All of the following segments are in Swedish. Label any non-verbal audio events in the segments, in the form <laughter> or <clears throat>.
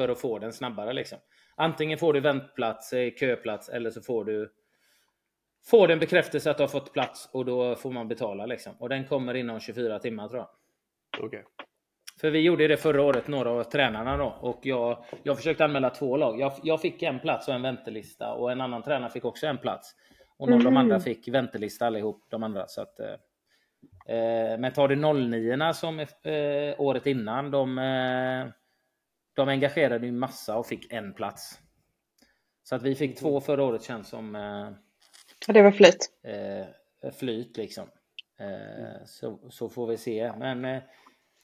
för att få den snabbare. Liksom. Antingen får du väntplats, eh, köplats eller så får du får du en bekräftelse att du har fått plats och då får man betala. Liksom. Och den kommer inom 24 timmar tror jag. Okay. För vi gjorde det förra året, några av tränarna då. Och jag, jag försökte anmäla två lag. Jag, jag fick en plats och en väntelista och en annan tränare fick också en plats. Och några mm. av de andra fick väntelista allihop, de andra. Så att, eh, eh men tar du 09 som eh, året innan, de, eh, de engagerade ju massa och fick en plats. Så att vi fick två förra året känns som... Eh, det var flyt. Eh, flyt liksom. Eh, så, så får vi se. Men eh,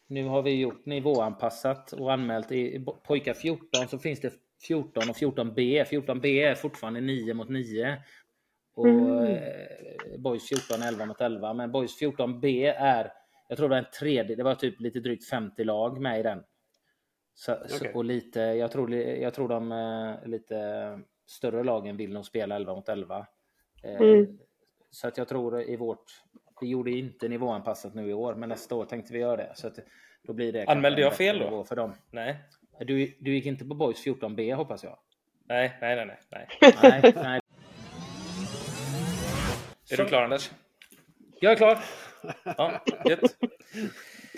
nu har vi gjort nivåanpassat och anmält i pojkar 14 så finns det 14 och 14B. 14B är fortfarande 9 mot 9. Och mm. Eh, boys 14 11 mot 11. Men boys 14B är, jag tror det var en tredje, det var typ lite drygt 50 lag med i den. Så, okay. och lite, jag tror, jag tror de eh, lite större lagen vill nog spela 11 mot 11. Eh, mm. Så att jag tror i vårt, vi gjorde inte nivåanpassat nu i år, men nästa år tänkte vi göra det. Så att då blir det Anmälde jag fel då? För dem. Nej. Du, du gick inte på Boys 14B hoppas jag? Nej, nej, nej. nej. <laughs> nej, nej. Är du klar Anders? Jag är klar. Ja, gött.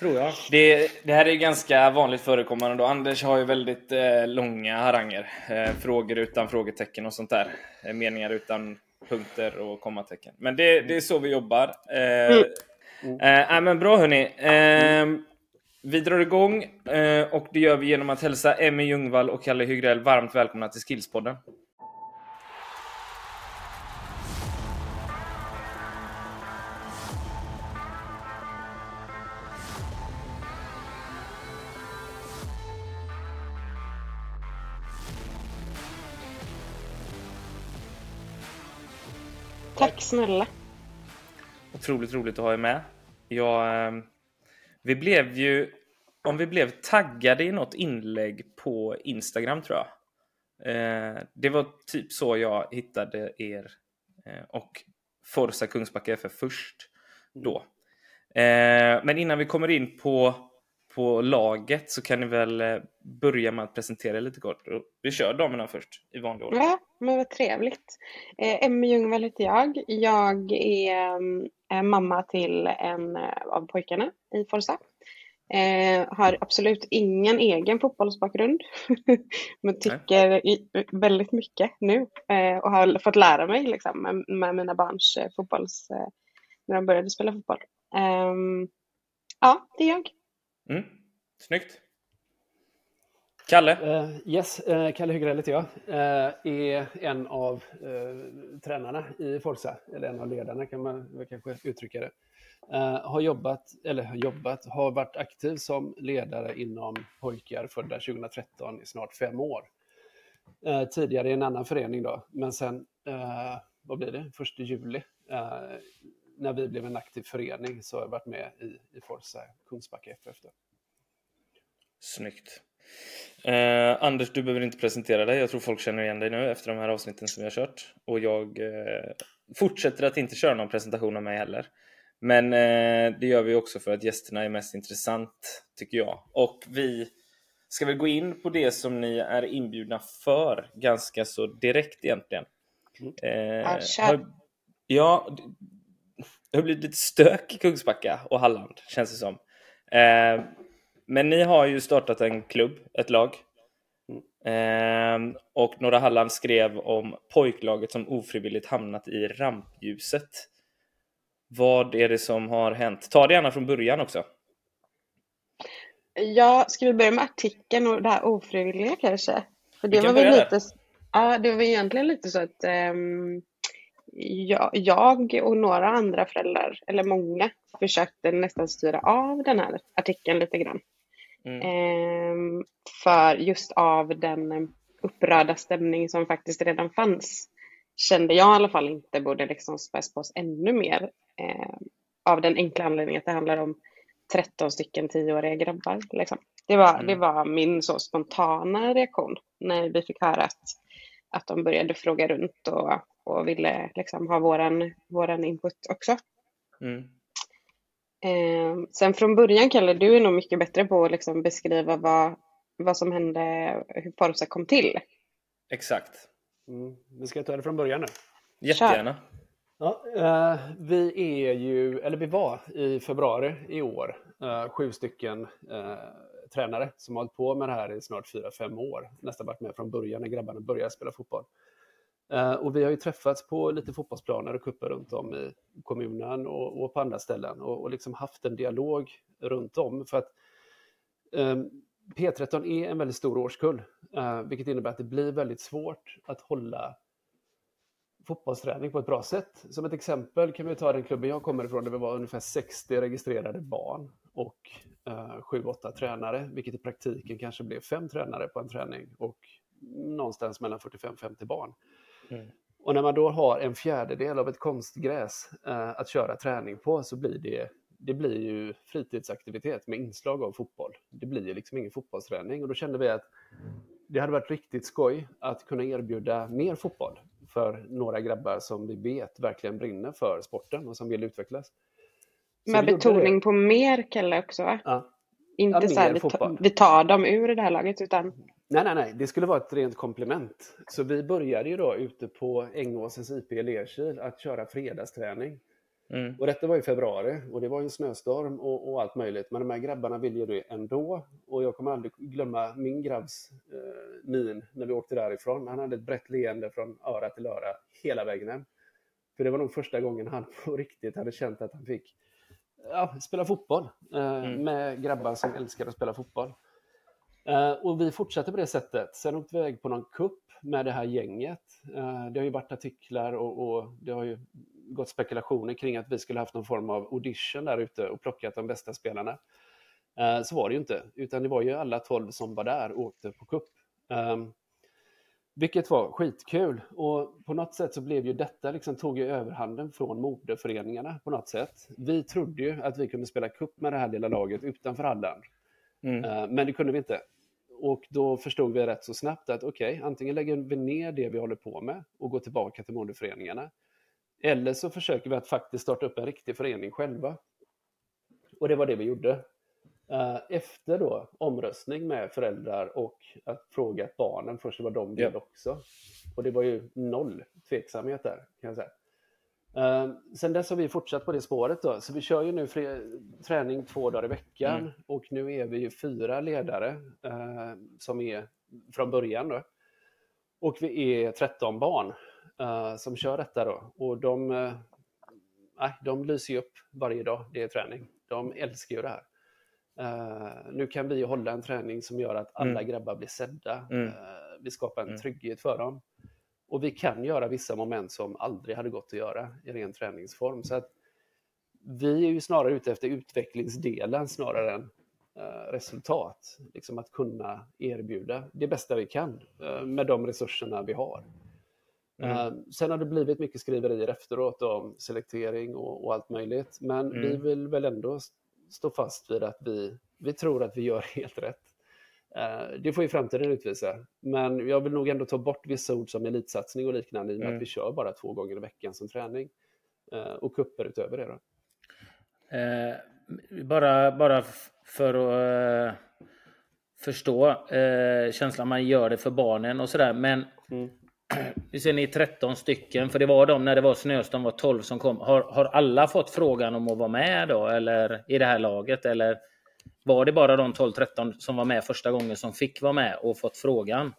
Tror jag. Det, det, här är ganska vanligt förekommande då. Anders har ju väldigt eh, långa haranger. Eh, frågor utan frågetecken och sånt där. Eh, meningar utan punkter och kommatecken. Men det, det är så vi jobbar. Eh, mm. eh, men bra hörni. Eh, vi drar igång eh, och det gör vi genom att hälsa Emmy Ljungvall och Kalle Hygrell varmt välkomna till Skillspodden. Snälla. Otroligt roligt att ha er med. Jag, ehm, vi blev ju, om vi blev taggade i något inlägg på Instagram tror jag. Eh, det var typ så jag hittade er eh, och Forza Kungsbacka FF först då. Eh, men innan vi kommer in på på laget så kan ni väl börja med att presentera lite kort. Vi kör damerna först i vanlig ordning. Ja, men vad trevligt. Eh, Emmy Ljungvall heter jag. Jag är eh, mamma till en eh, av pojkarna i Forza. Eh, har absolut ingen egen fotbollsbakgrund, <laughs> men tycker i, väldigt mycket nu eh, och har fått lära mig liksom, med, med mina barns eh, fotbolls... Eh, när de började spela fotboll. Ehm, ja, det är jag. Mm. Snyggt. Kalle? Uh, yes, uh, Kalle Högrell heter jag. Uh, är en av tränarna i Forza, eller en av ledarna kan man kanske uttrycka det. har jobbat, eller har jobbat, har varit aktiv som ledare inom pojkar födda 2013 i snart fem år. tidigare i en annan förening då, men sen, vad blir det, första juli när vi blev en aktiv förening så har jag varit med i, i Forza Kungsbacka FF. Då. Snyggt. Eh, Anders, du behöver inte presentera dig. Jag tror folk känner igen dig nu efter de här avsnitten som vi har kört. Och jag eh, fortsätter att inte köra någon presentation av mig heller. Men eh, det gör vi också för att gästerna är mest intressant, tycker jag. Och vi ska väl gå in på det som ni är inbjudna för ganska så direkt egentligen. Mm. Eh, har, ja, det har blivit lite stök i Kungsbacka och Halland, känns det som. Men ni har ju startat en klubb, ett lag. Eh, och Norra Halland skrev om pojklaget som ofrivilligt hamnat i rampljuset. Vad är det som har hänt? Ta det gärna från början också. Ja, ska vi börja med artikeln och det här ofrivilliga kanske? För det var väl lite, ja, det var egentligen lite så att um, jag och några andra föräldrar, eller många, försökte nästan styra av den här artikeln lite grann. Mm. Ehm, för just av den upprörda stämning som faktiskt redan fanns kände jag i alla fall inte borde liksom späs på oss ännu mer. Eh, av den enkla anledningen att det handlar om 13 stycken tioåriga grabbar. Liksom. Det, var, mm. det var min så spontana reaktion när vi fick höra att, att de började fråga runt och och ville liksom ha våran, våran input också. Mm. Eh, sen från början, Kalle, du är nog mycket bättre på att liksom beskriva vad, vad som hände, hur Forza kom till. Exakt. Mm. Vi ska ta det från början nu. Jättegärna. Ja, eh, vi är ju, eller vi var i februari i år, eh, sju stycken eh, tränare som har hållit på med det här i snart fyra fem år. Nästan varit med från början när grabbarna började spela fotboll. Eh, och vi har ju träffats på lite fotbollsplaner och kupper runt om i kommunen och, och på andra ställen och, och, liksom haft en dialog runt om. För att eh, P13 är en väldigt stor årskull, eh, vilket innebär att det blir väldigt svårt att hålla fotbollsträning på ett bra sätt. Som ett exempel kan vi ta den klubben jag kommer ifrån där vi var ungefär 60 registrerade barn och eh, 7-8 tränare, vilket i praktiken kanske blev fem tränare på en träning och någonstans mellan 45-50 barn. Mm. Och när man då har en fjärdedel av ett konstgräs eh, att köra träning på så blir det, det blir ju fritidsaktivitet med inslag av fotboll. Det blir ju liksom ingen fotbollsträning och då kände vi att det hade varit riktigt skoj att kunna erbjuda mer fotboll för några grabbar som vi vet verkligen brinner för sporten och som vill utvecklas. Så Med betoning på mer Kalle också va? Ja. Inte ja, så här, vi, vi tar dem ur det här laget utan Nej, nej, nej, det skulle vara ett rent komplement. Så vi började ju då ute på Ängåsens IP i Lerkil att köra fredagsträning. Mm. Och detta var i februari och det var en snöstorm och, och, allt möjligt. Men de här grabbarna ville ju det ändå. Och jag kommer aldrig glömma min grabbs eh, min när vi åkte därifrån. Han hade ett brett leende från öra till öra hela vägen hem. För det var nog första gången han <laughs> på riktigt hade känt att han fick ja, spela fotboll eh, mm. med grabbar som älskar att spela fotboll. Eh, och vi fortsatte på det sättet. Sen åkte vi iväg på någon kupp med det här gänget. Eh, det har ju varit artiklar och, och, det har ju gått spekulationer kring att vi skulle haft någon form av audition där ute och plockat de bästa spelarna. Eh, så var det ju inte, utan det var ju alla tolv som var där och åkte på kupp. Ehm, vilket var skitkul och på något sätt så blev ju detta, liksom tog ju överhanden från moderföreningarna på något sätt. Vi trodde ju att vi kunde spela kupp med det här lilla laget utanför Halland. Mm. Men det kunde vi inte. Och då förstod vi rätt så snabbt att okej, okay, antingen lägger vi ner det vi håller på med och går tillbaka till moderföreningarna. Eller så försöker vi att faktiskt starta upp en riktig förening själva. Och det var det vi gjorde. Eh, efter då omröstning med föräldrar och att fråga barnen först vad de vill ja. också. Och det var ju noll tveksamhet där kan jag säga. Uh, sen dess har vi fortsatt på det spåret då, så vi kör ju nu träning två dagar i veckan mm. och nu är vi ju fyra ledare uh, som är från början då. Och vi är 13 barn uh, som kör detta då och de, uh, de lyser ju upp varje dag, det är träning. De älskar ju det här. nu kan vi hålla en träning som gör att alla mm. grabbar blir sedda. Mm. vi skapar en mm. trygghet för dem. Och vi kan göra vissa moment som aldrig hade gått att göra i ren träningsform. Så att vi är ju snarare ute efter utvecklingsdelen snarare än uh, resultat. Liksom att kunna erbjuda det bästa vi kan uh, med de resurserna vi har. Mm. Uh, sen har det blivit mycket skriverier efteråt om selektering och, och allt möjligt. Men mm. vi vill väl ändå stå fast vid att vi, vi tror att vi gör <laughs> helt rätt. Eh, det får ju framtiden utvisa. Men jag vill nog ändå ta bort vissa ord som elitsatsning och liknande i och med mm. att vi kör bara två gånger i veckan som träning. Eh, och kupper utöver det. Då. Eh, bara, bara för att eh, förstå eh, känslan man gör det för barnen och sådär. Men mm. <clears throat> vi ser ni är 13 stycken, för det var de när det var snöstorm var 12 som kom. Har, har alla fått frågan om att vara med då, eller i det här laget? Eller var det bara de 12-13 som var med första gången som fick vara med och fått frågan?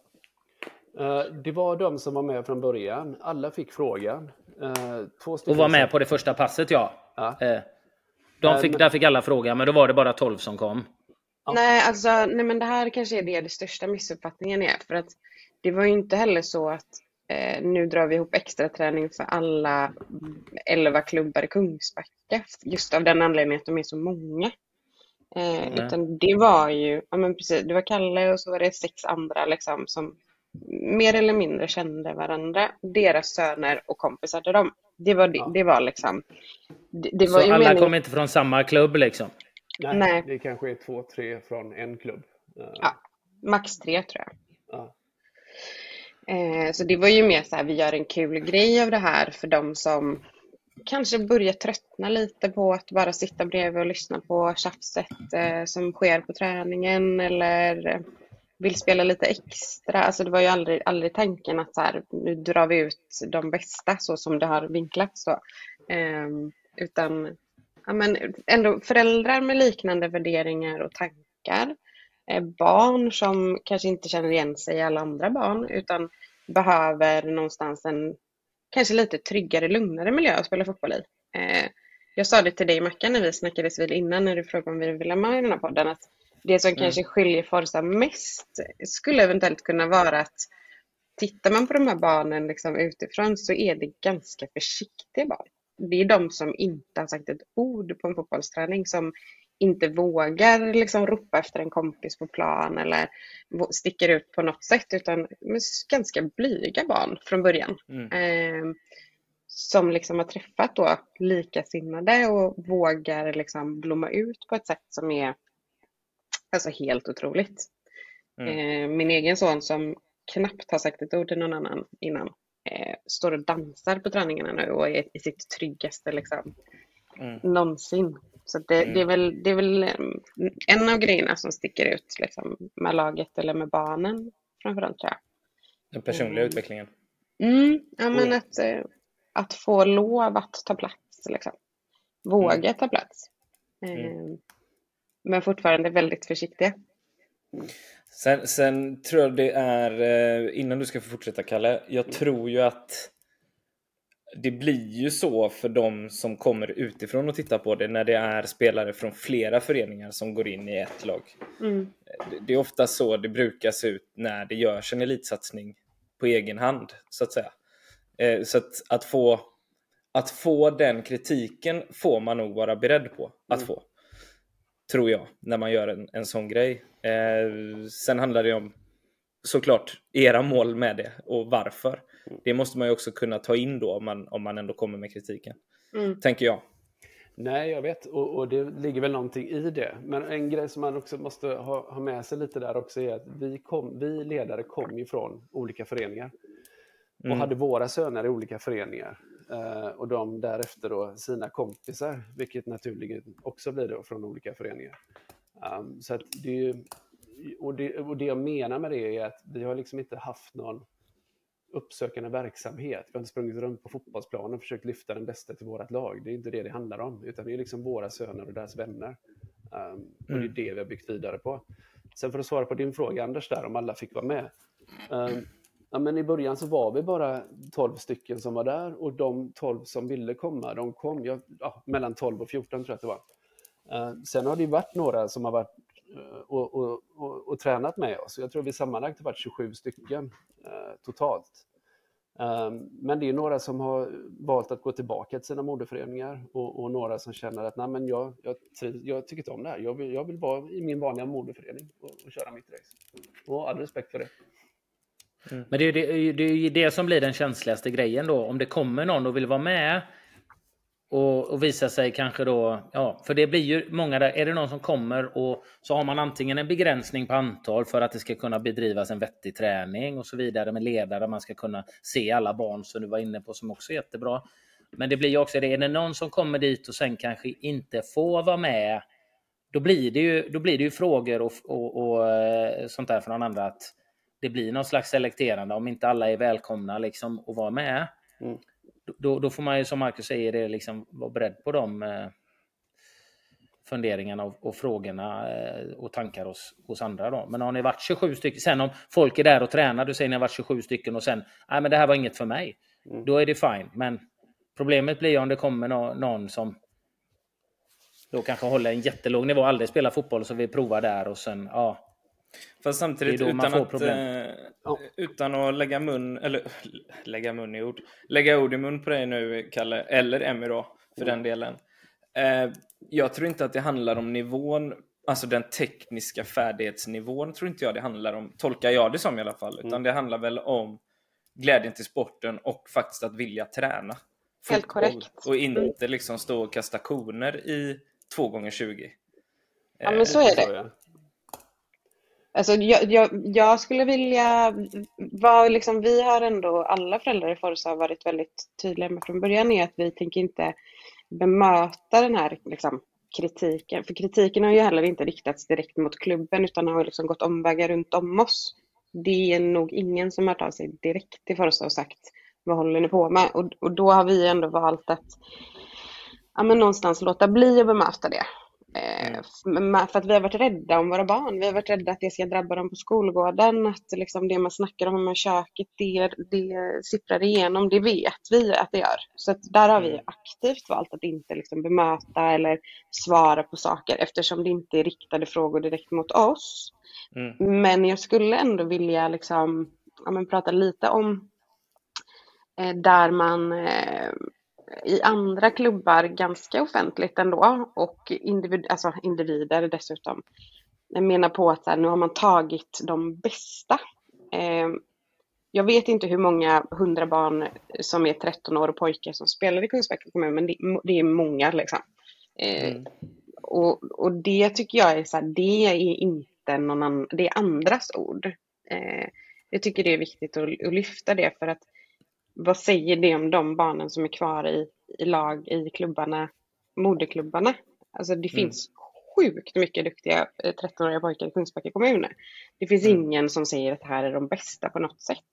Eh, det var de som var med från början. Alla fick frågan. Eh, två och var med på det första passet, ja. ja. Eh, de fick, där fick alla frågan, men då var det bara 12 som kom. Ja. Nej, alltså, nej, men det här kanske är det, det största missuppfattningen är. För att det var ju inte heller så att eh, nu drar vi ihop extra träning för alla 11 klubbar i Kungsbacka. Just av den anledningen att de är så många. Eh, utan det var ju, ja men precis, det var Kalle och så var det sex andra liksom som mer eller mindre kände varandra. Deras söner och kompisar till dem. Det var, det, det var liksom. Det, det var så alla mening... kom inte från samma klubb liksom? Nej, Nej, det kanske är två, tre från en klubb. Ja, max tre tror jag. Ja. Eh, så det var ju mer så här, vi gör en kul grej av det här för de som kanske börjar tröttna lite på att bara sitta bredvid och lyssna på tjafset eh, som sker på träningen eller eh, vill spela lite extra. Alltså det var ju aldrig, aldrig tanken att så här, nu drar vi ut de bästa så som det har vinklats. Då. Eh, utan ja, men ändå föräldrar med liknande värderingar och tankar. Eh, barn som kanske inte känner igen sig i alla andra barn utan behöver någonstans en kanske lite tryggare, lugnare miljö att spela fotboll i. Eh, jag sa det till dig Mackan när vi snackades vid innan när du frågade om vi ville ha med i den här podden att det som mm. kanske skiljer Forza mest skulle eventuellt kunna vara att tittar man på de här barnen liksom utifrån så är det ganska försiktiga barn. Det är de som inte har sagt ett ord på en fotbollsträning som inte vågar liksom ropa efter en kompis på plan eller sticker ut på något sätt utan ganska blyga barn från början. Mm. Eh, som liksom har träffat då likasinnade och vågar liksom blomma ut på ett sätt som är alltså helt otroligt. Mm. Eh, min egen son som knappt har sagt ett ord till någon annan innan eh, står och dansar på träningarna nu och är i sitt tryggaste liksom, mm. någonsin. Så det, mm. det, är väl, det är väl mm, en av grejerna som sticker ut liksom, med laget eller med barnen framförallt tror jag. Den personliga mm. utvecklingen? Mm, ja, men att, eh, att få lov att ta plats. Liksom. Våga mm. ta plats. Mm. Eh, men fortfarande väldigt försiktiga. Sen, sen, tror jag det är, eh, innan du ska få fortsätta Kalle, jag tror ju att det blir ju så för de som kommer utifrån och tittar på det när det är spelare från flera föreningar som går in i ett lag. Mm. Det är ofta så det brukar se ut när det görs en elitsatsning på egen hand, så att säga. Eh, så att, att, få, att få den kritiken får man nog vara beredd på att mm. få. Tror jag, när man gör en, en sån grej. Eh, sen handlar det om såklart era mål med det och varför. Det måste man ju också kunna ta in då om man, om man ändå kommer med kritiken. Mm. Tänker jag. Nej, jag vet och, och, det ligger väl någonting i det. Men en grej som man också måste ha, ha med sig lite där också är att vi, kom, vi ledare kom ju från olika föreningar och mm. hade våra söner i olika föreningar eh, och de därefter då sina kompisar, vilket naturligen också blir då från olika föreningar. Um, så att det är ju, och, det, och det jag menar med det är att vi har liksom inte haft någon uppsökande verksamhet. Vi har inte sprungit runt på fotbollsplanen och försökt lyfta den bästa till vårt lag. Det är inte det det handlar om, utan det är liksom våra söner och deras vänner. Um, och det är mm. det vi har byggt vidare på. Sen för att svara på din fråga Anders, där om alla fick vara med. Um, ja, men I början så var vi bara 12 stycken som var där och de 12 som ville komma, de kom. Jag, ja, mellan 12 och 14 tror jag att det var. Uh, sen har det varit några som har varit Eh, och, och, och, och, tränat med oss. Jag tror vi sammanlagt har varit 27 stycken eh, totalt. Ehm, men det är några som har valt att gå tillbaka till sina moderföreningar och, och några som känner att Nej, men jag, jag, jag tycker inte om det här. Jag vill, jag vill vara i min vanliga moderförening och, och köra mitt race. Och all respekt för det. Mm. Men det är, det, det är det som blir den känsligaste grejen då. Om det kommer någon och vill vara med och, och visa sig kanske då, ja, för det blir ju många där, är det någon som kommer och så har man antingen en begränsning på antal för att det ska kunna bedrivas en vettig träning och så vidare med ledare, man ska kunna se alla barn som du var inne på som också är jättebra. Men det blir ju också det, är det någon som kommer dit och sen kanske inte får vara med, då blir det ju, då blir det ju frågor och, och, och eh, sånt där från andra att det blir någon slags selekterande om inte alla är välkomna liksom att vara med. Mm. Då, då, får man ju som Marcus säger det, liksom, vara beredd på de eh, funderingarna och, och frågorna eh, och tankar hos, hos andra. Då. Men har ni varit 27 stycken, sen om folk är där och tränar, du säger ni har varit 27 stycken och sen, nej men det här var inget för mig. Mm. Då är det fine. Men problemet blir om det kommer no någon som då kanske håller en jättelåg nivå, aldrig spelar fotboll, så vi provar där och sen, ja, Fast samtidigt utan att, eh, utan att lägga mun, eller <laughs> lägga mun i ord, lägga ord i mun på dig nu Kalle, eller Emmy då för mm. den delen. Eh, jag tror inte att det handlar om nivån, alltså den tekniska färdighetsnivån tror inte jag det handlar om, tolkar jag det som i alla fall, utan mm. det handlar väl om glädjen till sporten och faktiskt att vilja träna. Helt korrekt. Och inte liksom stå och kasta koner i 2 gånger 20 Ja men så är det. Alltså, jag, jag, jag, skulle vilja, vad liksom, vi har ändå, alla föräldrar i Forza har varit väldigt tydliga med från början är att vi tänker inte bemöta den här liksom, kritiken, för kritiken har ju heller inte riktats direkt mot klubben utan har liksom gått omvägar runt om oss. Det är nog ingen som har hört av sig direkt till Forza och sagt vad håller ni på med? Och, och då har vi ändå valt att ja, men någonstans låta bli att bemöta det. Eh, mm. För att vi har varit rädda om våra barn. Vi har varit rädda att det ska drabba dem på skolgården. Att liksom det man snackar om med köket, det, det sipprar igenom. Det vet vi att det gör. Så där har vi mm. aktivt valt att inte liksom bemöta eller svara på saker eftersom det inte är riktade frågor direkt mot oss. Mm. Men jag skulle ändå vilja liksom, ja, prata lite om eh, där man eh, i andra klubbar ganska offentligt ändå och individ, alltså individer dessutom menar på att här, nu har man tagit de bästa. Eh, jag vet inte hur många hundra barn som är 13 år och pojkar som spelar i Kungsbacka kommun, men det, det är många liksom. Eh, mm. och, och det tycker jag är så här, det är inte någon annan, det är andras ord. Eh, jag tycker det är viktigt att, att lyfta det för att vad säger det om de barnen som är kvar i, i lag i klubbarna, moderklubbarna? Alltså det mm. finns sjukt mycket duktiga 13-åriga eh, pojkar i Kungsbacka kommun. Det finns mm. ingen som säger att det här är de bästa på något sätt.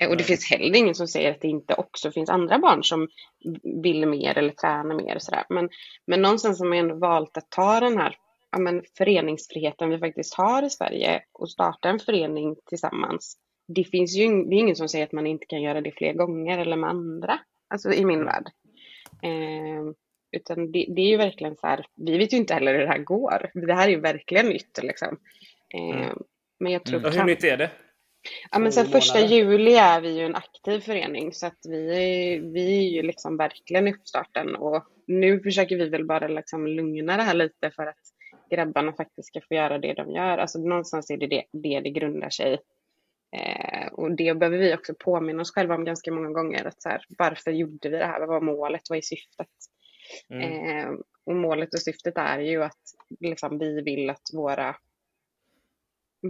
Eh, och det finns heller ingen som säger att det inte också finns andra barn som vill mer eller tränar mer. Sådär. Men, men någonstans har man ändå valt att ta den här ja, men föreningsfriheten vi faktiskt har i Sverige och starta en förening tillsammans det finns ju det är ingen som säger att man inte kan göra det fler gånger eller med andra, alltså i min värld. Eh, utan det, det, är ju verkligen så här, vi vet ju inte heller hur det här går. Det här är ju verkligen nytt liksom. Eh, mm. Men jag tror... Mm. Hur nytt är det? Ja, men sen första juli är vi ju en aktiv förening så att vi, vi är ju liksom verkligen i uppstarten och nu försöker vi väl bara liksom lugna det här lite för att grabbarna faktiskt ska få göra det de gör. Alltså någonstans är det det det, det grundar sig Eh, och det behöver vi också påminna oss själva om ganska många gånger. Att så här, varför gjorde vi det här? Vad var målet? Vad är syftet? Mm. Eh, och målet och syftet är ju att liksom, vi vill att våra,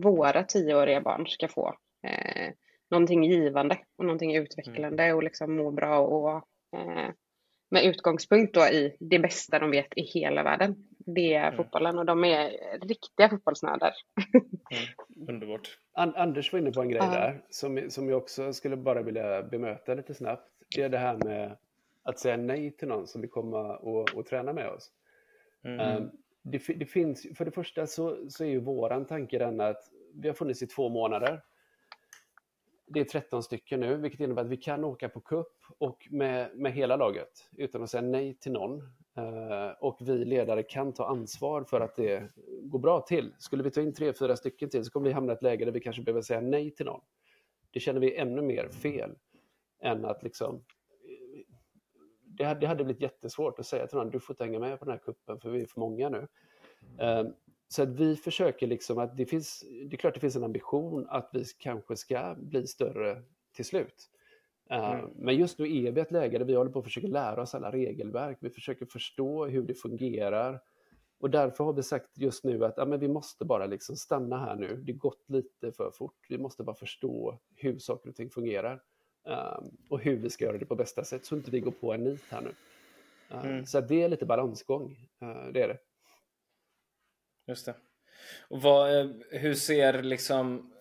våra tioåriga barn ska få eh, någonting givande och någonting utvecklande mm. och liksom må bra och eh, med utgångspunkt då i det bästa de vet i hela världen. Det är mm. fotbollen och de är riktiga fotbollsnördar. <laughs> Mm. Underbart. Anders var inne på en grej uh. där som, som jag också skulle bara vilja bemöta lite snabbt. Det är det här med att säga nej till någon som vill komma och, och träna med oss. Mm. Um, det, det, finns, för det första så, så är ju våran tanke den att vi har funnits i två månader det är 13 stycken nu, vilket innebär att vi kan åka på kupp och med, med hela laget utan att säga nej till någon. Eh, och vi ledare kan ta ansvar för att det går bra till. Skulle vi ta in tre, fyra stycken till så kommer vi hamna i ett läge där vi kanske behöver säga nej till någon. Det känner vi ännu mer fel än att liksom det hade, det hade blivit jättesvårt att säga till någon, du får inte hänga med på den här kuppen för vi är för många nu. Eh, så att vi försöker liksom att det finns, det är klart det finns en ambition att vi kanske ska bli större till slut. Eh, mm. Men just nu är vi ett läge där vi håller på att försöka lära oss alla regelverk. Vi försöker förstå hur det fungerar. Och därför har vi sagt just nu att ja, men vi måste bara liksom stanna här nu. Det har gått lite för fort. Vi måste bara förstå hur saker och ting fungerar. Um, och hur vi ska göra det på bästa sätt så inte vi går på en nit här nu. Uh, mm. Så det är lite balansgång, uh, det är det. Just det. Och vad, hur ser liksom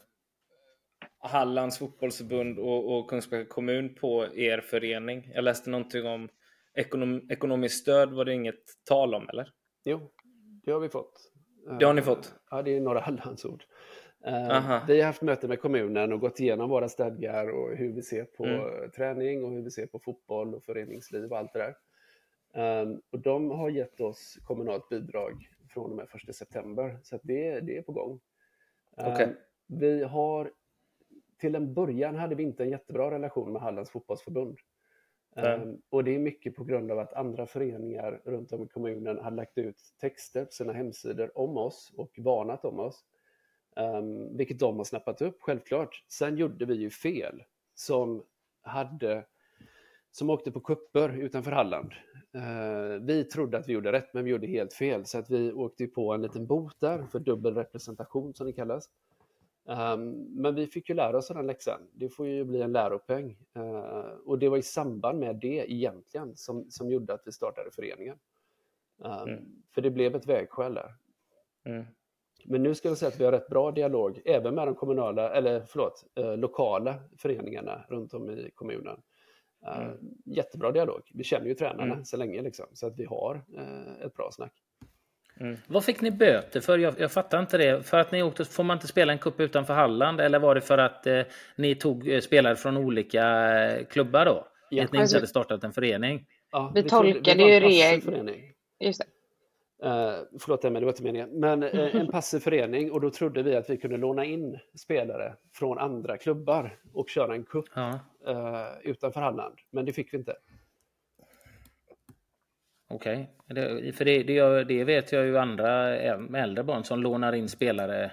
Hallands fotbollsförbund och, och Kungsbacka kommun på er förening? Jag läste någonting om ekonom, ekonomiskt stöd, var det inget tal om eller? Jo, det har vi fått. Det har ni fått? Ja, det är några Hallandsord. Eh, Aha. Vi har haft möte med kommunen och gått igenom våra stadgar och hur vi ser på mm. träning och hur vi ser på fotboll och föreningsliv och allt det där. Um, och de har gett oss kommunalt bidrag från och med 1 september. Så det, det är på gång. Okay. Um, vi har, till en början hade vi inte en jättebra relation med Hallands fotbollsförbund. Um, och det är mycket på grund av att andra föreningar runt om i kommunen har lagt ut texter på sina hemsidor om oss och varnat om oss. Um, vilket de har snappat upp, självklart. Sen gjorde vi ju fel som hade som åkte på kupper utanför Halland. Uh, vi trodde att vi gjorde rätt, men vi gjorde helt fel. Så att vi åkte på en liten bot där för dubbel representation som det kallas. Um, men vi fick ju lära oss den läxan. Det får ju bli en läropeng. Uh, och det var i samband med det egentligen som, som gjorde att vi startade föreningen. Um, mm. För det blev ett vägskäl där. Mm. Men nu ska vi säga att vi har rätt bra dialog även med de kommunala, eller förlåt, eh, lokala föreningarna runt om i kommunen. Mm. Jättebra dialog. Vi känner ju tränarna mm. så länge liksom, så att vi har eh, ett bra snack. Mm. Vad fick ni böter för? Jag, jag fattar inte det. För att ni åkte, får man inte spela en kupp utanför Halland? Eller var det för att eh, ni tog eh, spelare från olika eh, klubbar då? Ja. Att ni alltså, inte hade startat en förening? Ja, vi, vi tolkade ju reglerna. Just det. Uh, förlåt, men det var inte meningen. Men uh, <laughs> en passiv förening och då trodde vi att vi kunde låna in spelare från andra klubbar och köra en cup ja. uh, utanför Halland. Men det fick vi inte. Okej, okay. för det, det, det, vet jag ju andra äldre barn som lånar in spelare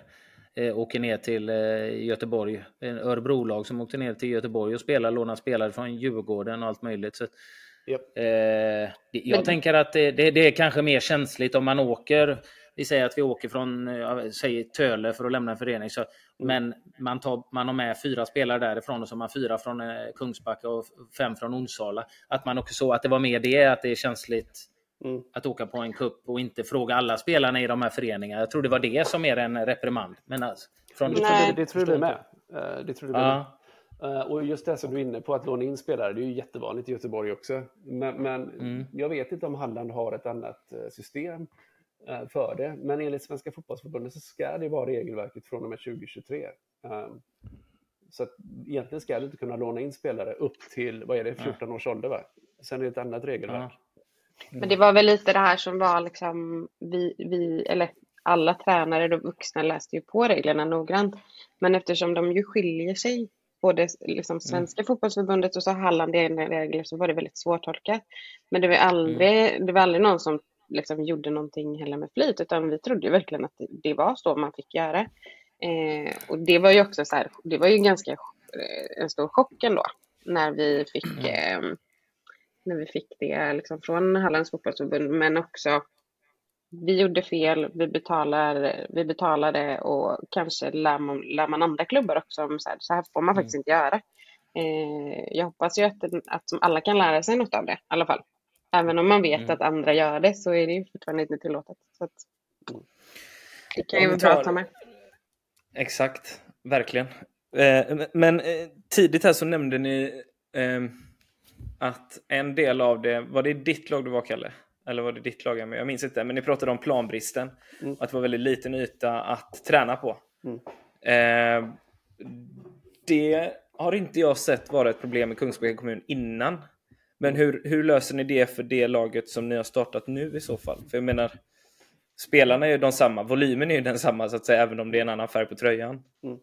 eh, åker ner till eh, Göteborg. En Örebrolag som åkte ner till Göteborg och spelar, lånar spelare från Djurgården och allt möjligt. Så Yep. Eh, jag Men... tänker att det, det, det, är kanske mer känsligt om man åker. Vi säger att vi åker från säger Töle för att lämna en förening. Så. Men man, tar, man har med fyra spelare därifrån och så har man fyra från eh, Kungsbacka och fem från Onsala. Att man också så att det var mer det, att det är känsligt mm. att åka på en kupp och inte fråga alla spelarna i de här föreningarna. Jag tror det var det som är en reprimand. Men alltså, från... Det, det tror du med. Eh, det tror du med. Ja. Eh, och just det som du är inne på, att låna in spelare, det är ju jättevanligt i Göteborg också. Men, men mm. jag vet inte om Halland har ett annat eh, system eh, för det. Men enligt Svenska fotbollsförbundet så ska det vara regelverket från och med 2023. Så att egentligen ska du inte kunna låna in spelare upp till, vad är det, 14 års ålder va? Sen är det ett annat regelverk. Mm. Men det var väl lite det här som var liksom, vi, vi eller alla tränare, och vuxna läste ju på reglerna noggrant. Men eftersom de ju skiljer sig både liksom mm. Svenska mm. fotbollsförbundet och så Halland egna regler så var det väldigt svårtolkat. Men det var aldrig, mm. det var aldrig någon som liksom gjorde någonting heller med flit utan vi trodde ju verkligen att det var så man fick göra. Eh, och det var ju också så här, det var ju ganska eh, en stor chock ändå när vi fick eh, när vi fick det liksom från Hallands fotbollsförbund men också vi gjorde fel, vi betalade, vi betalade och kanske lär man, lär man andra klubbar också om så här, så här får man faktiskt mm. inte göra. Eh, jag hoppas ju att, att alla kan lära sig något av det i alla fall. Även om man vet mm. att andra gör det så är det ju fortfarande inte tillåtet. Så att, det kan ju vara bra att ta med. Exakt, verkligen. Eh, men eh, tidigt här så nämnde ni eh, att en del av det, var det ditt lag du var Kalle? Eller var det ditt lag? Jag minns inte. Men ni pratade om planbristen. Mm. Att det var väldigt liten yta att träna på. Mm. Eh, det har inte jag sett vara ett problem i Kungsbacka kommun innan. Men hur, hur löser ni det för det laget som ni har startat nu i så fall? För jag menar, spelarna är ju de samma, volymen är ju densamma så att säga, även om det är en annan färg på tröjan. Mm.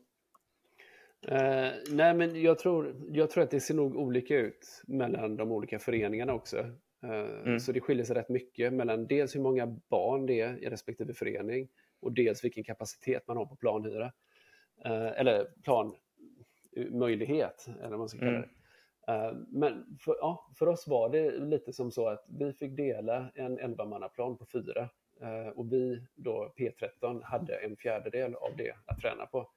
Uh, nej, men jag tror, jag tror att det ser nog olika ut mellan de olika föreningarna också. Eh, mm. Så det skiljer sig rätt mycket mellan dels hur många barn det är i respektive förening och dels vilken kapacitet man har på planhyra. Eh, eller planmöjlighet, eller vad man ska kalla mm. det. Mm. Men för, ja, för oss var det lite som så att vi fick dela en 11-mannaplan på fyra och vi då P13 hade en fjärdedel av det att träna på.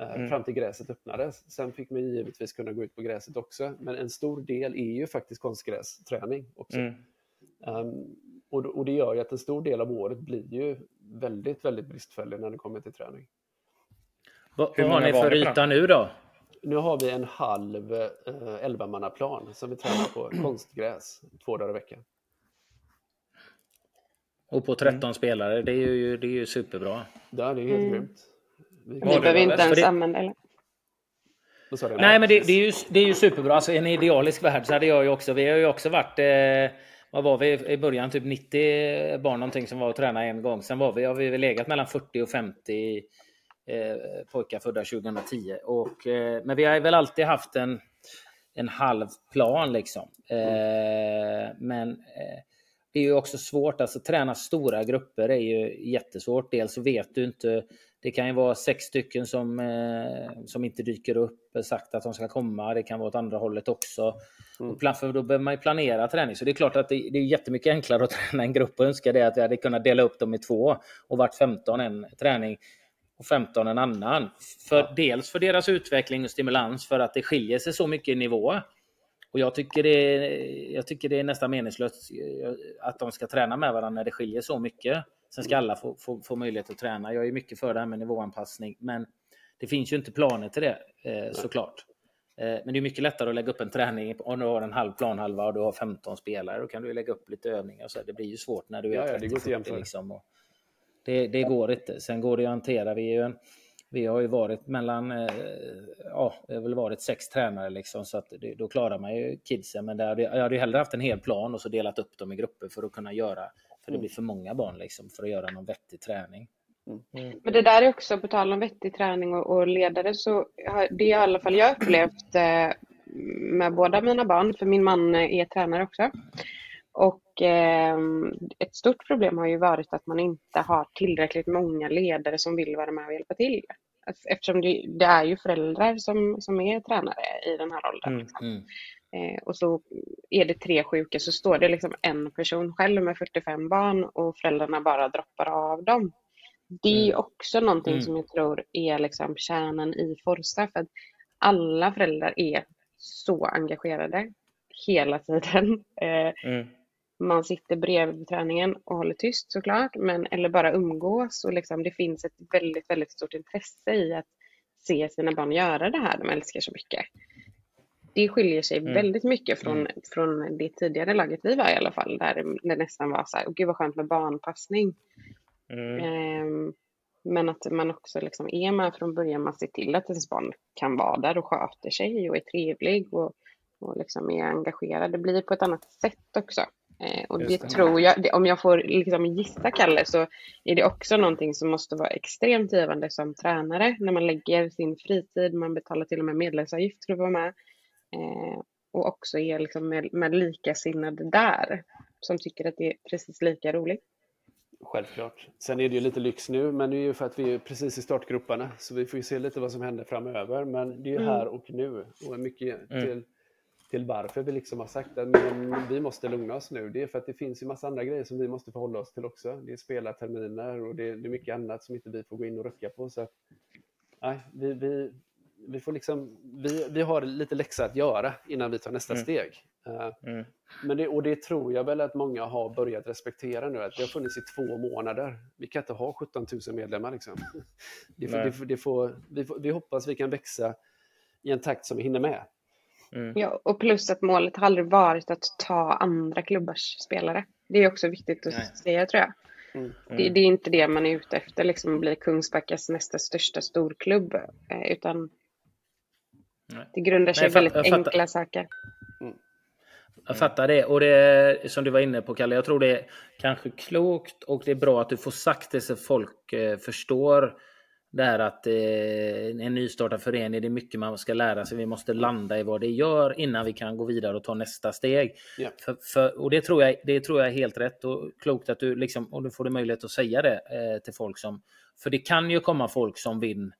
Eh, mm. fram till gräset öppnades. Sen fick man givetvis kunna gå ut på gräset också, men en stor del är ju faktiskt konstgrästräning också. Mm. Um, och, och, det gör ju att en stor del av året blir ju väldigt, väldigt bristfällig när det kommer till träning. Vad, vad har ni för yta nu då? Nu har vi en halv eh, 11-mannaplan som vi tränar på <clears throat> konstgräs två dagar i veckan. Och på 13 mm. spelare, det är ju, det är ju superbra. Ja, det är helt mm. grymt. Vi behöver inte ens det... använda det. Nej, men det, det, är ju, det är ju superbra. Alltså, I en idealisk värld så hade jag ju också, vi har ju också varit, eh, vad var vi i början, typ 90 barn någonting som var och tränade en gång. Sen var vi, har vi legat mellan 40 och 50 eh, pojkar födda 2010. Och, eh, men vi har väl alltid haft en, en halv plan liksom. Eh, men eh, det är ju också svårt, alltså träna stora grupper är ju jättesvårt. Dels så vet du inte det kan ju vara sex stycken som, eh, som inte dyker upp, sagt att de ska komma. Det kan vara åt andra hållet också. Mm. Och för då behöver man ju planera träning. Så det är klart att det, det är jättemycket enklare att <laughs> träna en grupp och önska det att vi hade kunnat dela upp dem i två och varit 15 en träning och 15 en annan. För, ja. Dels för deras utveckling och stimulans för att det skiljer sig så mycket i nivå. och jag tycker, det jag tycker det är nästan meningslöst eh, att de ska träna med varandra när det skiljer så mycket. Sen ska alla få, få, få möjlighet att träna. Jag är mycket för det här med nivåanpassning, men det finns ju inte planer till det eh, såklart. Eh, men det är mycket lättare att lägga upp en träning om du har en halv planhalva och du har 15 spelare. Då kan du lägga upp lite övningar. Så det blir ju svårt när du är ja, 30 ja, det, liksom. Det, det går inte. Sen går det att hantera. Vi, ju en, vi har ju varit mellan, eh, ja, det har väl varit sex tränare liksom, så att det, då klarar man ju kidsen. Men där, jag hade ju hellre haft en hel plan och så delat upp dem i grupper för att kunna göra, för det mm. blir för många barn liksom, för att göra någon vettig träning. Mm. mm. Men det där är också, på tal om vettig träning och, och ledare, så har, det är i alla fall jag upplevt eh, med båda mina barn, för min man är tränare också. Och eh, ett stort problem har ju varit att man inte har tillräckligt många ledare som vill vara med och hjälpa till. Eftersom det, det är ju föräldrar som, som är tränare i den här åldern. Liksom. mm. Eh, och så är det tre sjuka så står det liksom en person själv med 45 barn och föräldrarna bara droppar av dem. Det är mm. också någonting mm. som jag tror är liksom kärnan i Forza. För att alla föräldrar är så engagerade hela tiden. <laughs> Eh, mm. Man sitter bredvid träningen och håller tyst såklart, men, eller bara umgås. Och liksom, det finns ett väldigt, väldigt stort intresse i att se sina barn göra det här de älskar så mycket. Det skiljer sig mm. väldigt mycket från, mm. från det tidigare laget vi var i alla fall, där det nästan var så här, gud vad skönt med barnpassning. Mm. Ehm, men att man också liksom är med från början, man ser till att ens barn kan vara där och sköter sig och är trevlig och, och liksom är engagerad. Det blir på ett annat sätt också. Eh, och det, det, tror jag, det, om jag får liksom gissa Kalle, så är det också någonting som måste vara extremt givande som tränare när man lägger sin fritid, man betalar till och med medlemsavgift för att vara med. Eh, och också är liksom med, med likasinnade där som tycker att det är precis lika roligt. Självklart. Sen är det ju lite lyx nu, men det är ju för att vi är precis i startgroparna. Så vi får ju se lite vad som händer framöver. Men det är ju mm. här och nu. Och mycket mm. Till, varför vi liksom har sagt att men vi måste lugna oss nu. Det är för att det finns ju massa andra grejer som vi måste förhålla oss till också. Det är spelarterminer och det är, det är mycket annat som inte vi får gå in och rucka på. Så att, nej, vi, vi, vi, får liksom, vi, vi har lite läxa att göra innan vi tar nästa mm. steg. Eh, mm. Men det, och det tror jag väl att många har börjat respektera nu, att det har funnits i två månader. Vi kan inte ha 17 000 medlemmar. Liksom. <laughs> Det får, det, det får, vi, får, vi hoppas vi kan växa i en takt som vi hinner med. Mm. Ja, och plus att målet har aldrig varit att ta andra klubbars spelare. Det är också viktigt att Nej. säga tror jag. Mm. Det, det, är inte det man är ute efter, liksom att bli Kungsbackas nästa största storklubb. Eh, utan Nej. det grundar sig i väldigt enkla saker. Jag fattar det. Och det som du var inne på Kalle, jag tror det är kanske klokt och det är bra att du får sagt det så folk eh, förstår det här att eh, en nystartad förening, det är mycket man ska lära sig. Vi måste landa i vad det gör innan vi kan gå vidare och ta nästa steg. Yeah. För, för, och det tror, jag, det tror jag är helt rätt och klokt att du liksom, och du får du möjlighet att säga det eh, till folk som, för det kan ju komma folk som vill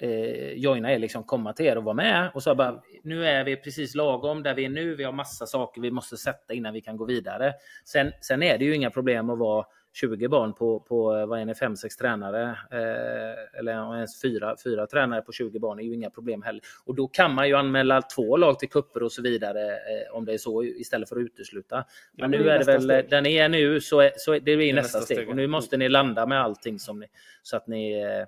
eh, joina er, liksom komma till er och vara med. Och så bara, nu är vi precis lagom där vi är nu. Vi har massa saker vi måste sätta innan vi kan gå vidare. Sen, sen är det ju inga problem att vara 20 barn på, på vad är ni, 5-6 tränare. Eh, eller ens fyra, fyra tränare på 20 barn är ju inga problem heller. Och då kan man ju anmäla två lag till kupper och så vidare eh, om det är så istället för att utesluta. Men ja, nu är det väl, steg. där ni är nu så, är, så är, det blir nästa, nästa steg. steg. Och nu måste ni landa med allting som ni, så att ni eh,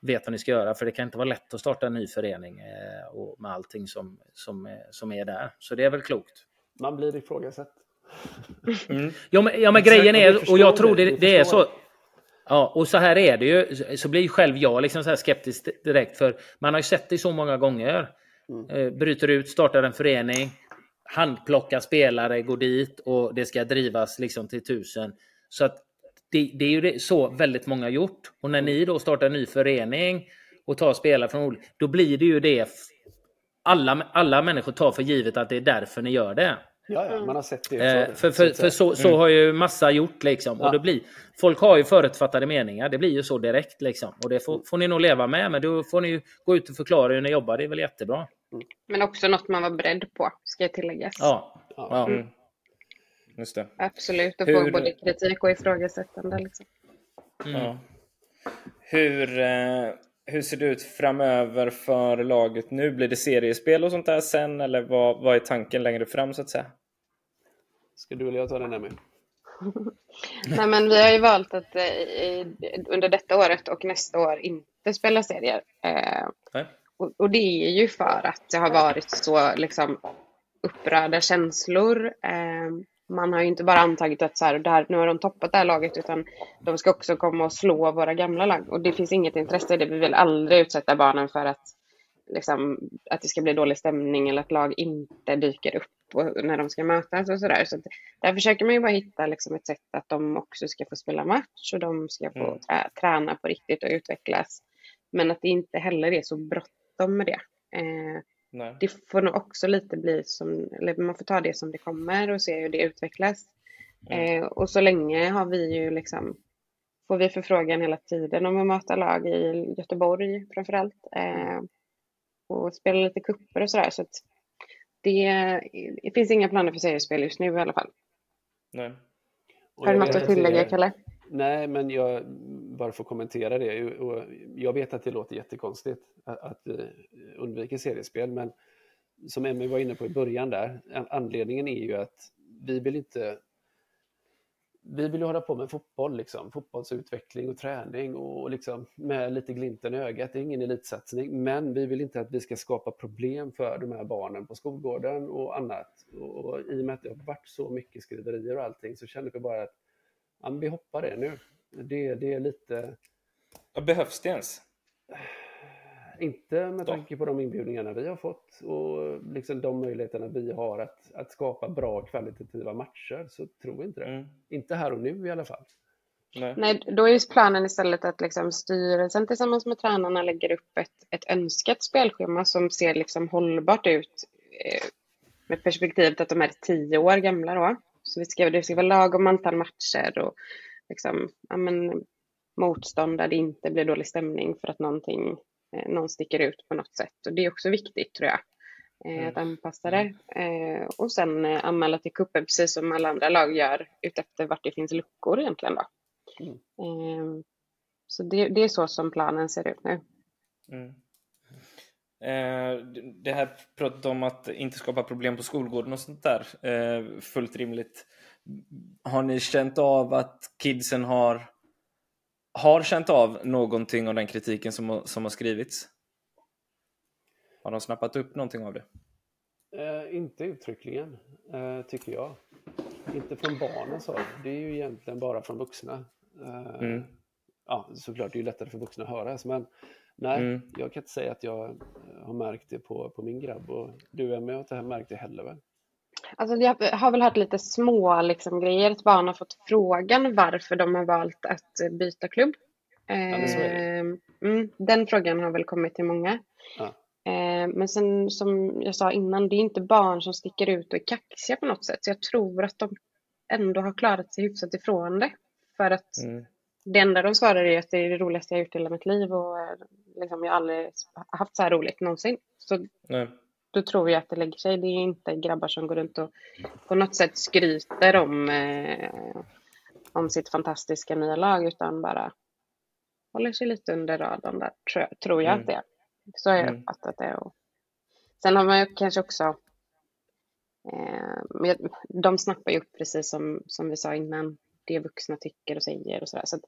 vet vad ni ska göra. För det kan inte vara lätt att starta en ny förening eh, och med allting som, som, som är där. Så det är väl klokt. Man blir ifrågasatt. Mm. Ja, men, ja, men grejen är, och jag tror det, det är så. Ja, och så här är det ju. Så blir själv jag liksom så här skeptisk direkt. För man har ju sett det så många gånger. Mm. Eh, bryter ut, startar en förening, handplockar spelare, går dit och det ska drivas liksom till tusen. Så att det, det, är ju det, så väldigt många gjort. Och när ni då startar en ny förening och tar spelare från olika, då blir det ju det alla, alla människor tar för givet att det är därför ni gör det. Ja, ja man har sett det. Eh, för för, för så, så mm. har ju massa gjort liksom. Ja. Och det blir, folk har ju förutfattade meningar. Det blir ju så direkt liksom. Och det får, får ni nog leva med. Men då får ni gå ut och förklara hur ni jobbar. Det är väl jättebra. Mm. Men också något man var beredd på, ska tilläggas. Ja. ja. Mm. Just det. Absolut, och Hur... få både kritik och ifrågasättande. Liksom. Mm. Ja. Hur, eh, hur ser det ut framöver för laget nu? Blir det seriespel och sånt där sen eller vad, vad är tanken längre fram så att säga? Ska du eller jag ta den här <laughs> med? Nej, men vi har ju valt att eh, under detta året och nästa år inte spela serier. Eh, och, och, det är ju för att det har varit så liksom, upprörda känslor. Eh, man har ju inte bara antagit att så här, där, nu har de toppat det här laget utan de ska också komma och slå våra gamla lag. Och det finns inget intresse i det. Vi vill aldrig utsätta barnen för att, liksom, att det ska bli dålig stämning eller att lag inte dyker upp när de ska mötas och sådär. Så, där försöker man ju bara hitta liksom, ett sätt att de också ska få spela match och de ska få mm. trä, träna på riktigt och utvecklas. Men att det inte heller är så bråttom med det. Eh, Nej. Det får nog också lite bli som, eller man får ta det som det kommer och se hur det utvecklas. Mm. Eh, och så länge har vi ju liksom, får vi förfrågan hela tiden om att möta lag i Göteborg framförallt. Eh, och spela lite kupper och sådär. Så att det, det finns inga planer för seriespel just nu i alla fall. Nej. Har du något att tillägga, Kalle? Nej, men jag bara får kommentera det. Och jag vet att det låter jättekonstigt att eh, vi undviker seriespel, men som Emmy var inne på i början där, anledningen är ju att vi vill inte vi vill ju hålla på med fotboll, liksom. fotbollsutveckling och träning och liksom med lite glimten i ögat. Det är ingen elitsatsning, men vi vill inte att vi ska skapa problem för de här barnen på skolgården och annat. Och i och med att det har varit så mycket skriverier och allting så känner vi bara att ja, vi hoppar det nu. Det, det är lite... Behövs det ens? Inte med tanke på de inbjudningarna vi har fått och liksom de möjligheterna vi har att, att skapa bra kvalitativa matcher så tror vi inte det. Mm. Inte här och nu i alla fall. Nej. Nej, då är planen istället att liksom styrelsen tillsammans med tränarna lägger upp ett, ett önskat spelschema som ser liksom hållbart ut eh, med perspektivet att de är tio år gamla då. Så vi ska, det ska vara lagom antal matcher och liksom, ja, men, motstånd där det inte blir dålig stämning för att någonting Eh, någon sticker ut på något sätt. Och det är också viktigt tror jag. Eh, mm. Att anpassa det. Eh, och sen anmäla till kuppen precis som alla andra lag gör utefter vart det finns luckor egentligen. Då. Mm. Så det, det, är så som planen ser ut nu. Mm. det här pratet om att inte skapa problem på skolgården och sånt där, fullt rimligt. Har ni känt av att kidsen har har känt av någonting av den kritiken som, som har skrivits? Har de snappat upp någonting av det? Eh, inte uttryckligen, eh, tycker jag. Inte från barnens håll. Det är ju egentligen bara från vuxna. Eh, mm. Ja, såklart, det är ju lättare för vuxna att höras, men nej, mm. jag kan inte säga att jag har märkt det på, på min grabb och du Emmy har inte märkt det heller väl? Alltså jag har väl hört lite små liksom, grejer. Ett barn har fått frågan varför de har valt att byta klubb. Ja, ehm, mm, den frågan har väl kommit till många. Ja. Eh, men sen som jag sa innan, det är inte barn som sticker ut och är kaxiga på något sätt. Så jag tror att de ändå har klarat sig hyfsat ifrån det. För att mm. det enda de svarar är att det är det roligaste jag gjort i hela mitt liv och eh, liksom, jag har aldrig haft så här roligt någonsin. Så Nej då tror jag att det lägger sig. Det är inte grabbar som går runt och på något sätt skryter om, eh, om sitt fantastiska nya lag utan bara håller sig lite under radarn där, tror jag, tror jag mm. att det är. Så har jag mm. uppfattat det. Och sen har man ju kanske också eh, de snappar ju upp precis som, som vi sa innan, det vuxna tycker och säger och sådär. Så att,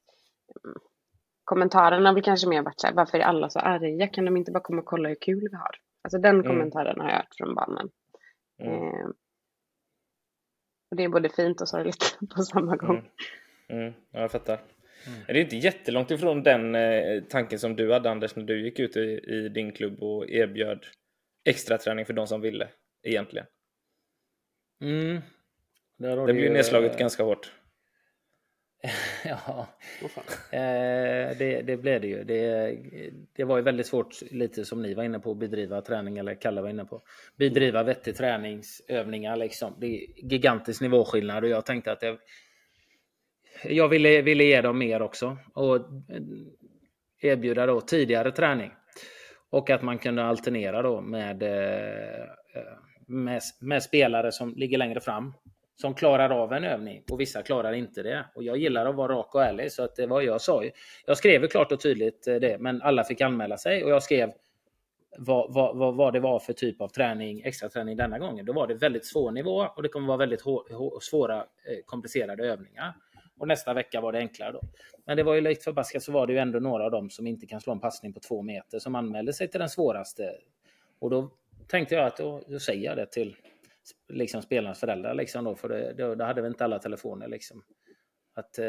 mm, kommentarerna har väl kanske mer varit så här, varför är alla så arga? Kan de inte bara komma och kolla hur kul vi har? Alltså den mm. kommentaren har jag hört från barnen. Mm. Eh, och det är både fint och sorgligt <laughs> på samma gång. Mm. mm. Ja, jag fattar. Mm. Det är inte jättelångt ifrån den eh, tanken som du hade Anders när du gick ut i, i din klubb och erbjöd extra träning för de som ville egentligen. Mm. det blev ju nedslaget äh... ganska hårt. <laughs> ja, eh, det, det blev det ju. Det, det var ju väldigt svårt, lite som ni var inne på, att bedriva träning, eller Kalle var inne på. Bedriva vettig träningsövningar liksom. Det är gigantisk nivåskillnad och jag tänkte att det, jag ville, ville ge dem mer också och erbjuda då tidigare träning. Och att man kunde alternera då med, eh, med, med spelare som ligger längre fram som klarar av en övning och vissa klarar inte det. Och jag gillar att vara rak och ärlig så att eh, det var jag sa. Jag skrev klart och tydligt eh, det, men alla fick anmäla sig och jag skrev vad, vad, vad, det var för typ av träning, extra träning denna gången. Då var det väldigt svår nivå och det kommer vara väldigt svåra, eh, komplicerade övningar. Och nästa vecka var det enklare då. Men det var ju likt förbaskat så var det ju ändå några av dem som inte kan slå en passning på två meter som anmälde sig till den svåraste. Och då tänkte jag att då, då säger jag det till liksom spelarnas föräldrar liksom då, för det, då, då hade vi inte alla telefoner liksom. Att, eh,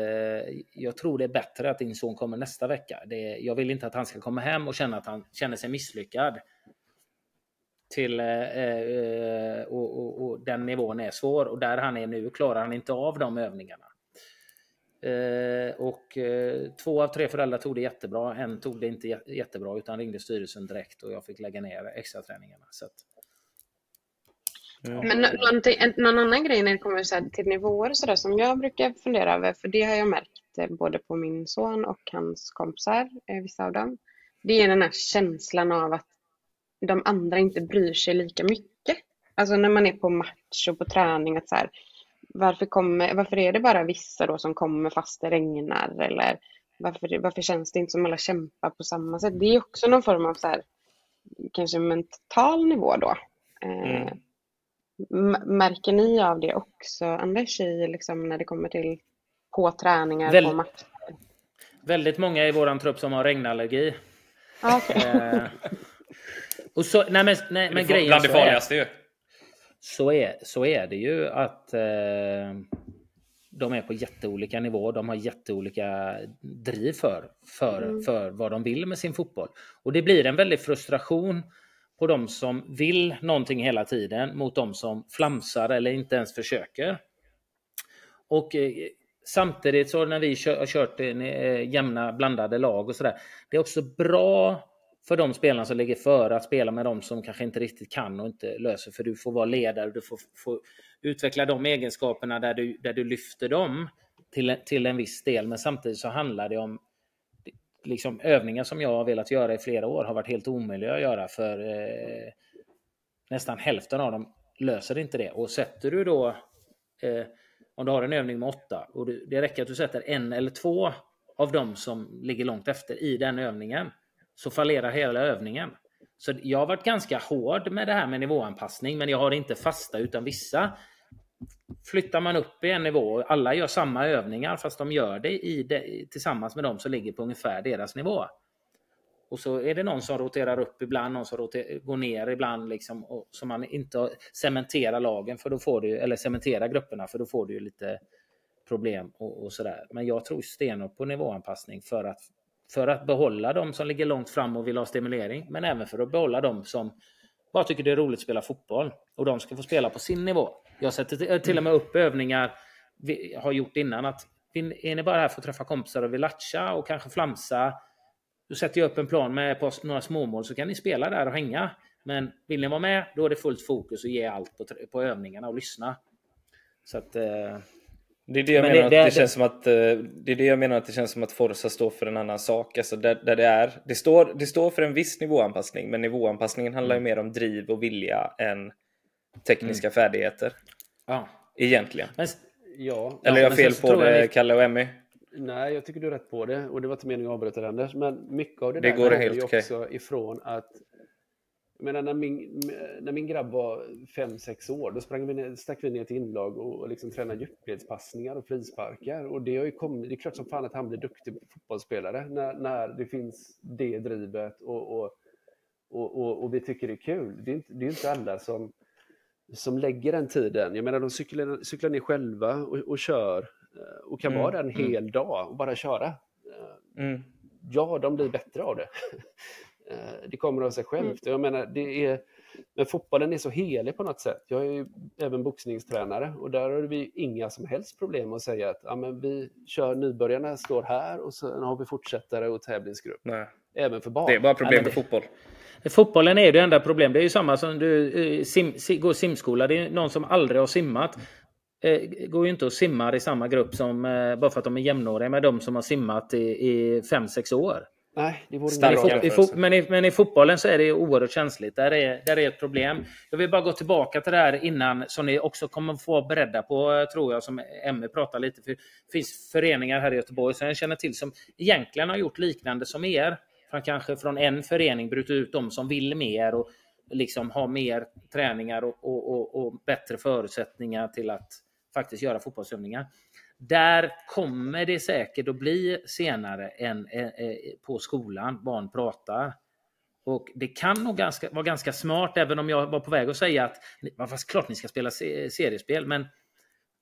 jag tror det är bättre att din son kommer nästa vecka. Det, jag vill inte att han ska komma hem och känna att han känner sig misslyckad. Till, eh, eh och, och, och, den nivån är svår och där han är nu klarar han inte av de övningarna. Eh, och eh, två av tre föräldrar tog det jättebra. En tog det inte jättebra utan ringde styrelsen direkt och jag fick lägga ner extra träningarna. Så att, men någon annan grej när det kommer till nivåer så där, som jag brukar fundera över, för det har jag märkt eh, både på min son och hans kompisar, eh, vissa av dem. Det är den här känslan av att de andra inte bryr sig lika mycket. Alltså när man är på match och på träning, att så här, varför, kommer, varför är det bara vissa då som kommer fast det regnar? Eller varför, varför känns det inte som alla kämpar på samma sätt? Det är också någon form av så här, kanske mental nivå då. Eh, mm. Märker ni av det också, Anders, i, liksom, när det kommer till på träningar, Väl, på matcher? Väldigt många i vår trupp som har regnallergi. Okay. eh, och så, nej men, nej, men grejen Bland det farligaste ju. Så är, så är det ju att eh, de är på jätteolika nivåer. De har jätteolika driv för, för, mm. för vad de vill med sin fotboll. Och det blir en väldig frustration på de som vill någonting hela tiden mot de som flamsar eller inte ens försöker. Och eh, samtidigt så när vi har kört eh, eh, jämna blandade lag och sådär. Det är också bra för de spelarna som ligger före att spela med de som kanske inte riktigt kan och inte löser. För du får vara ledare, du får, får utveckla de egenskaperna där du, där du lyfter dem till, till en viss del. Men samtidigt så handlar det om liksom, övningar som jag har velat göra i flera år har varit helt omöjliga att göra för eh, nästan hälften av dem löser inte det. Och sätter du då, eh, om du har en övning med åtta, och du, det räcker att du sätter en eller två av dem som ligger långt efter i den övningen, så fallerar hela övningen. Så jag har varit ganska hård med det här med nivåanpassning, men jag har inte fasta utan vissa flyttar man upp i en nivå. Alla gör samma övningar fast de gör det, i det tillsammans med de som ligger på ungefär deras nivå. Och så är det någon som roterar upp ibland, någon som roterar, går ner ibland. Liksom, och, så man inte cementerar lagen, för då får du, eller cementerar grupperna, för då får du ju lite problem och, och sådär. Men jag tror stenhårt på nivåanpassning för att, för att behålla de som ligger långt fram och vill ha stimulering, men även för att behålla de som bara tycker det är roligt att spela fotboll. Och de ska få spela på sin nivå. Jag sätter till och med upp övningar vi har gjort innan. att Är ni bara här för att träffa kompisar och vill latcha och kanske flamsa. Då sätter jag upp en plan med några småmål så kan ni spela där och hänga. Men vill ni vara med, då är det fullt fokus och ge allt på, på övningarna och lyssna. Så att, eh, det är det jag menar det, att det, det känns som att eh, det är det jag menar att det känns som att Forza står för en annan sak. Alltså där, där det är. Det står, det står för en viss nivåanpassning, men nivåanpassningen handlar ju mm. mer om driv och vilja än tekniska mm. färdigheter. Ja. Egentligen. Men, ja, Eller är jag fel på det, jag... Kalle och Emmy? Nej, jag tycker du är rätt på det. Och det var inte meningen att avbryta det Anders. Men mycket av det, det där går helt ju också okay. ifrån att menar, när, min, när min grabb var 5-6 år, då sprang vi ner, stack vi ner till inlag och, och liksom tränade djupledspassningar och frisparkar. Och det, har ju kommit, det är klart som fan att han blir duktig fotbollsspelare när, när det finns det drivet och, och, och, och, och vi tycker det är kul. Det är inte, det är inte alla som, som lägger den tiden. Jag menar, de cyklar, cyklar ner själva och, och kör eh, och kan mm, vara där en hel mm. dag och bara köra. Eh, mm. Ja, de blir bättre av det. <laughs> Eh, det kommer av sig självt. Mm. Jag menar, det är, men fotbollen är så helig på något sätt. Jag är ju även boxningstränare och där har vi inga som helst problem att säga att ja, men vi kör nybörjarna står här och sen har vi fortsättare och tävlingsgrupp. Nej. Även för barn. Det är bara problem med fotboll. Fotbollen är det enda problem. Det är ju samma som du eh, sim, går simskola. Det är någon som aldrig har simmat. Eh, går ju inte och simmar i samma grupp som, eh, bara för att de är jämnåriga med de som har simmat i 5-6 år. Nej, det vore Stark bra. jämförelse. I fo- men, i, men i fotbollen så är det oerhört känsligt. Där är, där är ett problem. Jag vill bara gå tillbaka till det här innan, som ni också kommer få vara beredda på, tror jag, som Emmy pratar lite. För det finns föreningar här i Göteborg som jag känner till som egentligen har gjort liknande som er. Från kanske från en förening brutit ut de som vill mer och liksom ha mer träningar och, och, och, och bättre förutsättningar till att faktiskt göra fotbollsövningar. Där kommer det säkert att bli senare än eh, eh, på skolan, barn pratar. Och det kan nog ganska, vara ganska smart, även om jag var på väg att säga att fast klart ni ska spela seriespel, men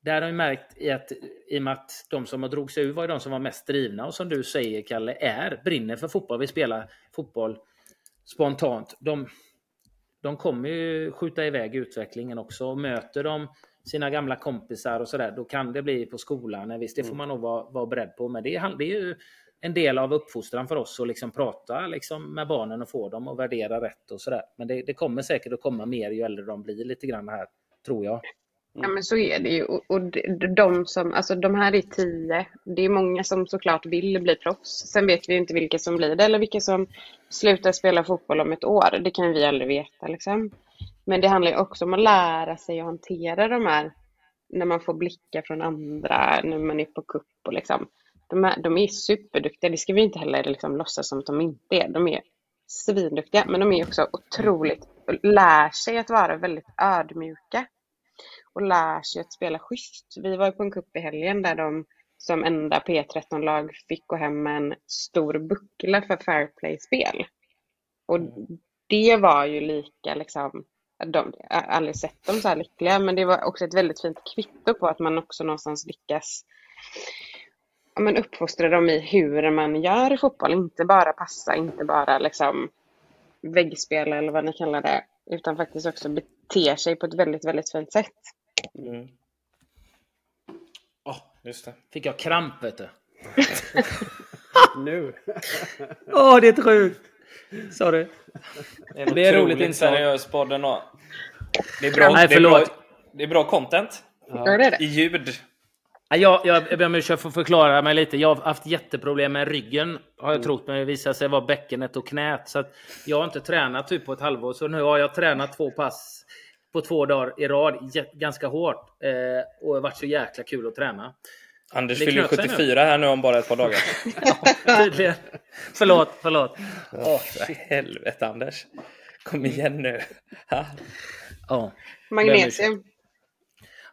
där har jag märkt i, att, i och med att de som har drog sig ur var de som var mest drivna och som du säger Kalle, är, brinner för fotboll, vill spela fotboll spontant. De, de kommer ju skjuta iväg utvecklingen också. Och möter de sina gamla kompisar och sådär, då kan det bli på skolan. Visst, det får man nog vara, vara beredd på. Men det är, det är ju en del av uppfostran för oss att liksom prata liksom med barnen och få dem att värdera rätt och sådär. Men det, det kommer säkert att komma mer ju äldre de blir lite grann här, tror jag. Ja men så är det ju. Och, och de, som, alltså de här är tio. Det är många som såklart vill bli proffs. Sen vet vi inte vilka som blir det eller vilka som slutar spela fotboll om ett år. Det kan vi aldrig veta liksom. Men det handlar ju också om att lära sig att hantera de här när man får blickar från andra, när man är på kupp och liksom. De är, de är superduktiga, det ska vi inte heller liksom låtsas som att de inte är. De är svinduktiga, men de är också otroligt, lär sig att vara väldigt ödmjuka och lär sig att spela schysst. Vi var ju på en cup i helgen där de som enda P13-lag fick gå hem med en stor buckla för fair play-spel. Och det var ju lika liksom, de, jag har aldrig sett dem så här lyckliga, men det var också ett väldigt fint kvitto på att man också någonstans lyckas ja, men uppfostra dem i hur man gör i fotboll. Inte bara passa, inte bara liksom väggspela eller vad ni kallar det, utan faktiskt också beter sig på ett väldigt, väldigt fint sätt. Mm. Oh, just det. Fick jag kramp vet du. Nu. Åh, det är sjukt! Sorry. Det är, Det är roligt inslag. seriös. Det är bra, Nej, det är bra, förlåt. det är bra content. Ja, det är det. I ljud. Ja, Jag, jag, jag ber om ursäkt för att förklara mig lite. Jag har haft jätteproblem med ryggen, har jag trott, men det visade sig vara bäckenet och knät. Så att jag har inte tränat typ på ett halvår, så nu har jag tränat två pass på två dagar i rad, ganska hårt. Eh, och det varit så jäkla kul att träna. Anders Det fyller knöt sig nu. 74 här nu om bara ett par dagar. <laughs> Tydligen. förlåt, förlåt. Åh, för helvete Anders. Kom igen nu. Ja, Magnesium.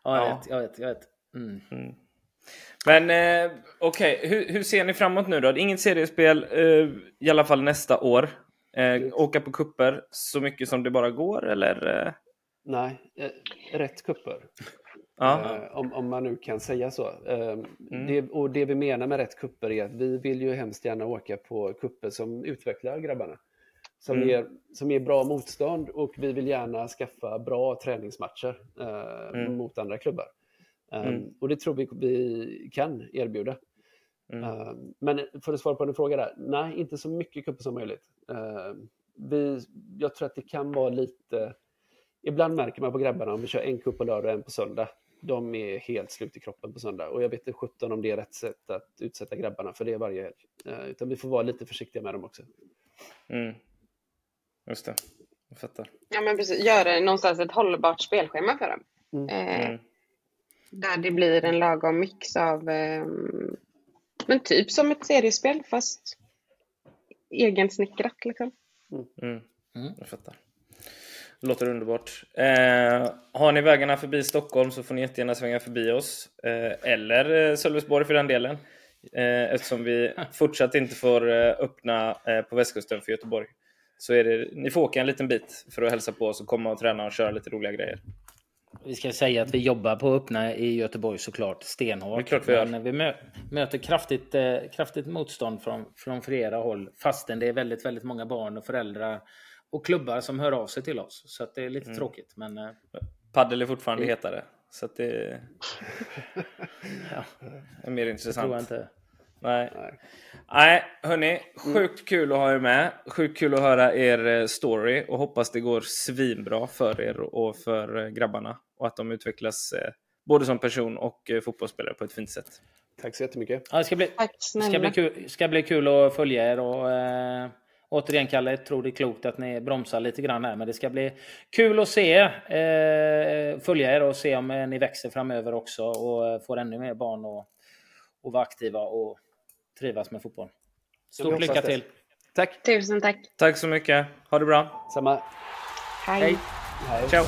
ja jag Ja. vet, jag vet. Jag vet. Mm. Men eh, okej, hur, hur ser ni framåt nu då? Inget seriespel, eh, i alla fall nästa år. Eh, åka på kupper så mycket som det bara går eller? Nej, eh, rätt kupper. ja. Eh, om, om man nu kan säga så. Eh, Mm. det, och det vi menar med rätt kupper är att vi vill ju hemskt gärna åka på kupper som utvecklar grabbarna. Som, Mm. ger, som ger bra motstånd och vi vill gärna skaffa bra träningsmatcher eh, Mm. mot andra klubbar. Mm. Och det tror vi vi kan erbjuda. Eh, Men för att svara på din fråga där, nej, inte så mycket kupper som möjligt. Eh, Vi, jag tror att det kan vara lite... Ibland märker man på grabbarna om vi kör en kupp på lördag och en på söndag. De är helt slut i kroppen på söndag och jag vet inte 17 om det är rätt sätt att utsätta grabbarna för det varje helg. Eh, Utan vi får vara lite försiktiga med dem också. Mm. Just det, jag fattar. Ja, men precis. Göra någonstans ett hållbart spelschema för dem. Mm. Eh, Mm. Där det blir en lagom mix av, eh, men typ som ett seriespel fast egensnickrat liksom. Mm. Mm. Jag fattar. Låter underbart. Eh, har ni vägarna förbi Stockholm så får ni jättegärna svänga förbi oss. Eh, eller eh, Sölvesborg för den delen. Eh, eftersom vi <laughs> fortsatt inte får eh, öppna eh, på västkusten för Göteborg. Så är det, ni får åka en liten bit för att hälsa på oss och komma och träna och köra lite roliga grejer. Vi ska säga att vi jobbar på att öppna i Göteborg såklart stenhårt. Det är klart vi gör. Men vi mö möter kraftigt, kraftigt motstånd från, från flera håll. Fastän det är väldigt, väldigt många barn och föräldrar och klubbar som hör av sig till oss. Så att det är lite Mm. tråkigt. Men eh, Paddel är fortfarande hetare. Så att det <laughs> ja, är mer det intressant. tror jag inte. Nej. Nej. Nej, hörni. Sjukt kul att ha er med. Sjukt kul att höra er eh, story och hoppas det går svinbra för er och för eh, grabbarna och att de utvecklas både som person och fotbollsspelare på ett fint sätt. Tack så jättemycket. Ja, det ska bli, Tack snälla. ska bli, kul, ska bli kul att följa er. Och, eh, återigen, Kalle, jag tror det är klokt att ni bromsar lite grann här. Men det ska bli kul att se, eh, följa er och se om eh, ni växer framöver också och eh, får ännu mer barn och, och vara aktiva och trivas med fotboll. Stort lycka det. till! Tack. Tusen tack. Tack så mycket. Ha det bra. Samma. Hej. Hej! Hej. Ciao!